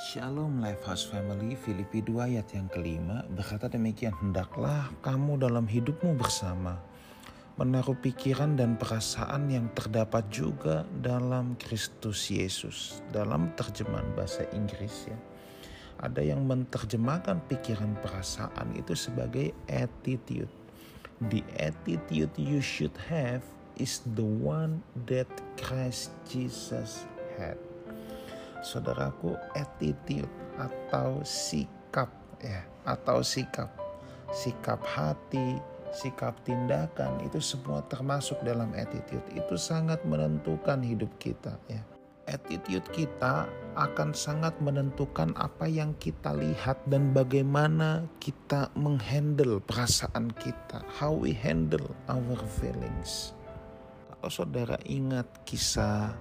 Shalom Lifehouse Family Filipi 2 ayat yang kelima. Berkata demikian Hendaklah kamu dalam hidupmu bersama Menaruh pikiran dan perasaan yang terdapat juga dalam Kristus Yesus. Dalam terjemahan bahasa Inggris ya Ada yang menerjemahkan pikiran perasaan itu sebagai attitude. The attitude you should have is the one that Christ Jesus had saudaraku attitude atau sikap ya atau sikap. Sikap hati sikap tindakan itu semua termasuk dalam attitude. Itu sangat menentukan hidup kita ya. Attitude kita akan sangat menentukan apa yang kita lihat dan bagaimana kita menghandle perasaan kita how we handle our feelings. Kalau saudara ingat kisah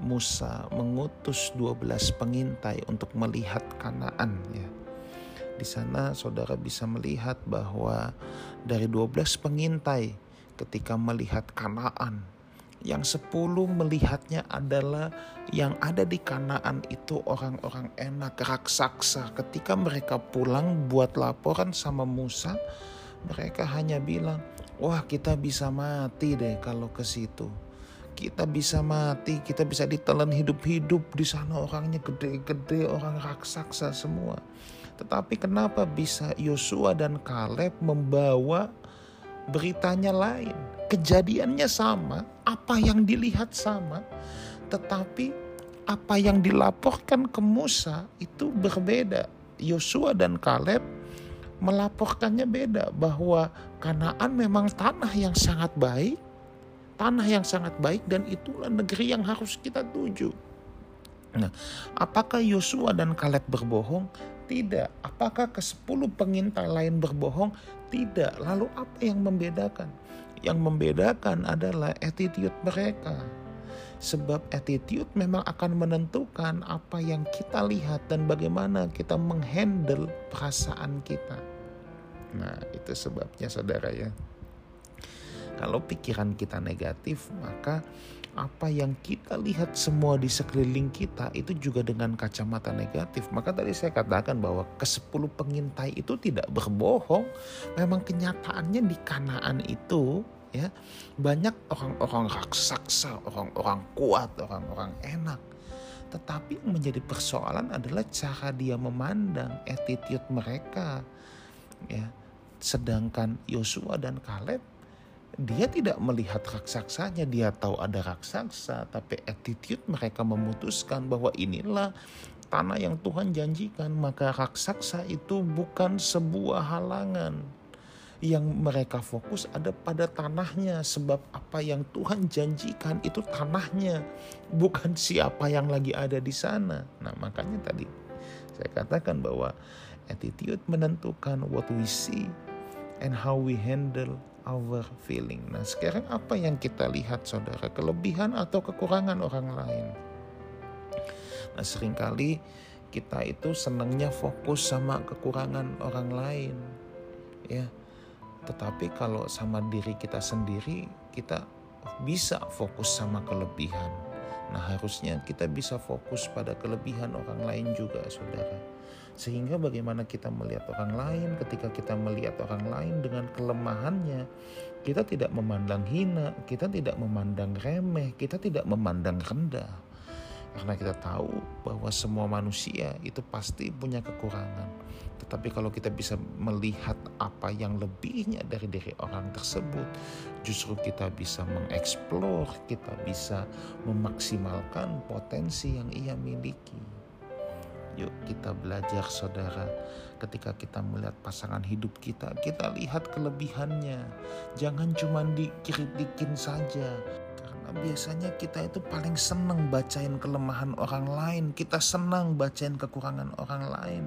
Musa mengutus 12 pengintai untuk melihat Kanaan ya. Di sana saudara bisa melihat bahwa dari 12 pengintai ketika melihat Kanaan yang sepuluh melihatnya adalah yang ada di Kanaan itu orang-orang enak raksasa. Ketika mereka pulang buat laporan sama Musa, mereka hanya bilang, "Wah, kita bisa mati deh kalau ke situ." Kita bisa mati, kita bisa ditelan hidup-hidup di sana orangnya gede-gede, orang raksasa semua. Tetapi kenapa bisa Yosua dan Kaleb membawa beritanya lain? Kejadiannya sama, apa yang dilihat sama, tetapi apa yang dilaporkan ke Musa itu berbeda. Yosua dan Kaleb melaporkannya beda bahwa Kanaan memang tanah yang sangat baik, tanah yang sangat baik dan itulah negeri yang harus kita tuju. Nah, apakah Yosua dan Kaleb berbohong? Tidak. Apakah ke sepuluh pengintai lain berbohong? Tidak. Lalu apa yang membedakan? Yang membedakan adalah attitude mereka. Sebab attitude memang akan menentukan apa yang kita lihat dan bagaimana kita menghandle perasaan kita. Nah, itu sebabnya saudara ya. Kalau pikiran kita negatif, maka apa yang kita lihat semua di sekeliling kita itu juga dengan kacamata negatif. Maka tadi saya katakan bahwa ke sepuluh pengintai itu tidak berbohong. Memang kenyataannya di kanaan itu ya banyak orang-orang raksasa, orang-orang kuat, orang-orang enak. Tetapi yang menjadi persoalan adalah cara dia memandang attitude mereka. Ya. Sedangkan Yosua dan Kaleb dia tidak melihat raksasanya, dia tahu ada raksasa, tapi attitude mereka memutuskan bahwa inilah tanah yang Tuhan janjikan, maka raksasa itu bukan sebuah halangan. Yang mereka fokus ada pada tanahnya, sebab apa yang Tuhan janjikan itu tanahnya, bukan siapa yang lagi ada di sana. Nah, makanya tadi saya katakan bahwa attitude menentukan what we see and how we handle our feeling. Nah, sekarang apa yang kita lihat saudara? Kelebihan atau kekurangan orang lain? Nah, sering kali kita itu senangnya fokus sama kekurangan orang lain. Ya. Tetapi kalau sama diri kita sendiri, kita bisa fokus sama kelebihan. Nah, harusnya kita bisa fokus pada kelebihan orang lain juga, Saudara sehingga bagaimana kita melihat orang lain ketika kita melihat orang lain dengan kelemahannya, kita tidak memandang hina, kita tidak memandang remeh, kita tidak memandang rendah. Karena kita tahu bahwa semua manusia itu pasti punya kekurangan. Tetapi kalau kita bisa melihat apa yang lebihnya dari diri orang tersebut, justru kita bisa mengeksplor, kita bisa memaksimalkan potensi yang ia miliki. Yuk kita belajar saudara ketika kita melihat pasangan hidup kita, kita lihat kelebihannya. Jangan cuma dikritikin saja. Karena biasanya kita itu paling senang bacain kelemahan orang lain. Kita senang bacain kekurangan orang lain.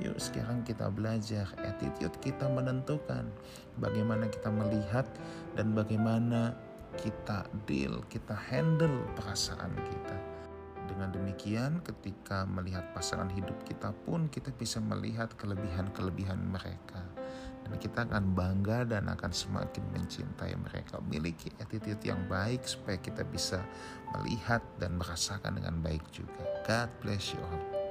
Yuk sekarang kita belajar. Attitude kita menentukan bagaimana kita melihat dan bagaimana kita deal, kita handle perasaan kita. Dengan demikian, ketika melihat pasangan hidup kita pun kita bisa melihat kelebihan-kelebihan mereka. Dan kita akan bangga dan akan semakin mencintai mereka. Miliki attitude yang baik supaya kita bisa melihat dan merasakan dengan baik juga. God bless you all.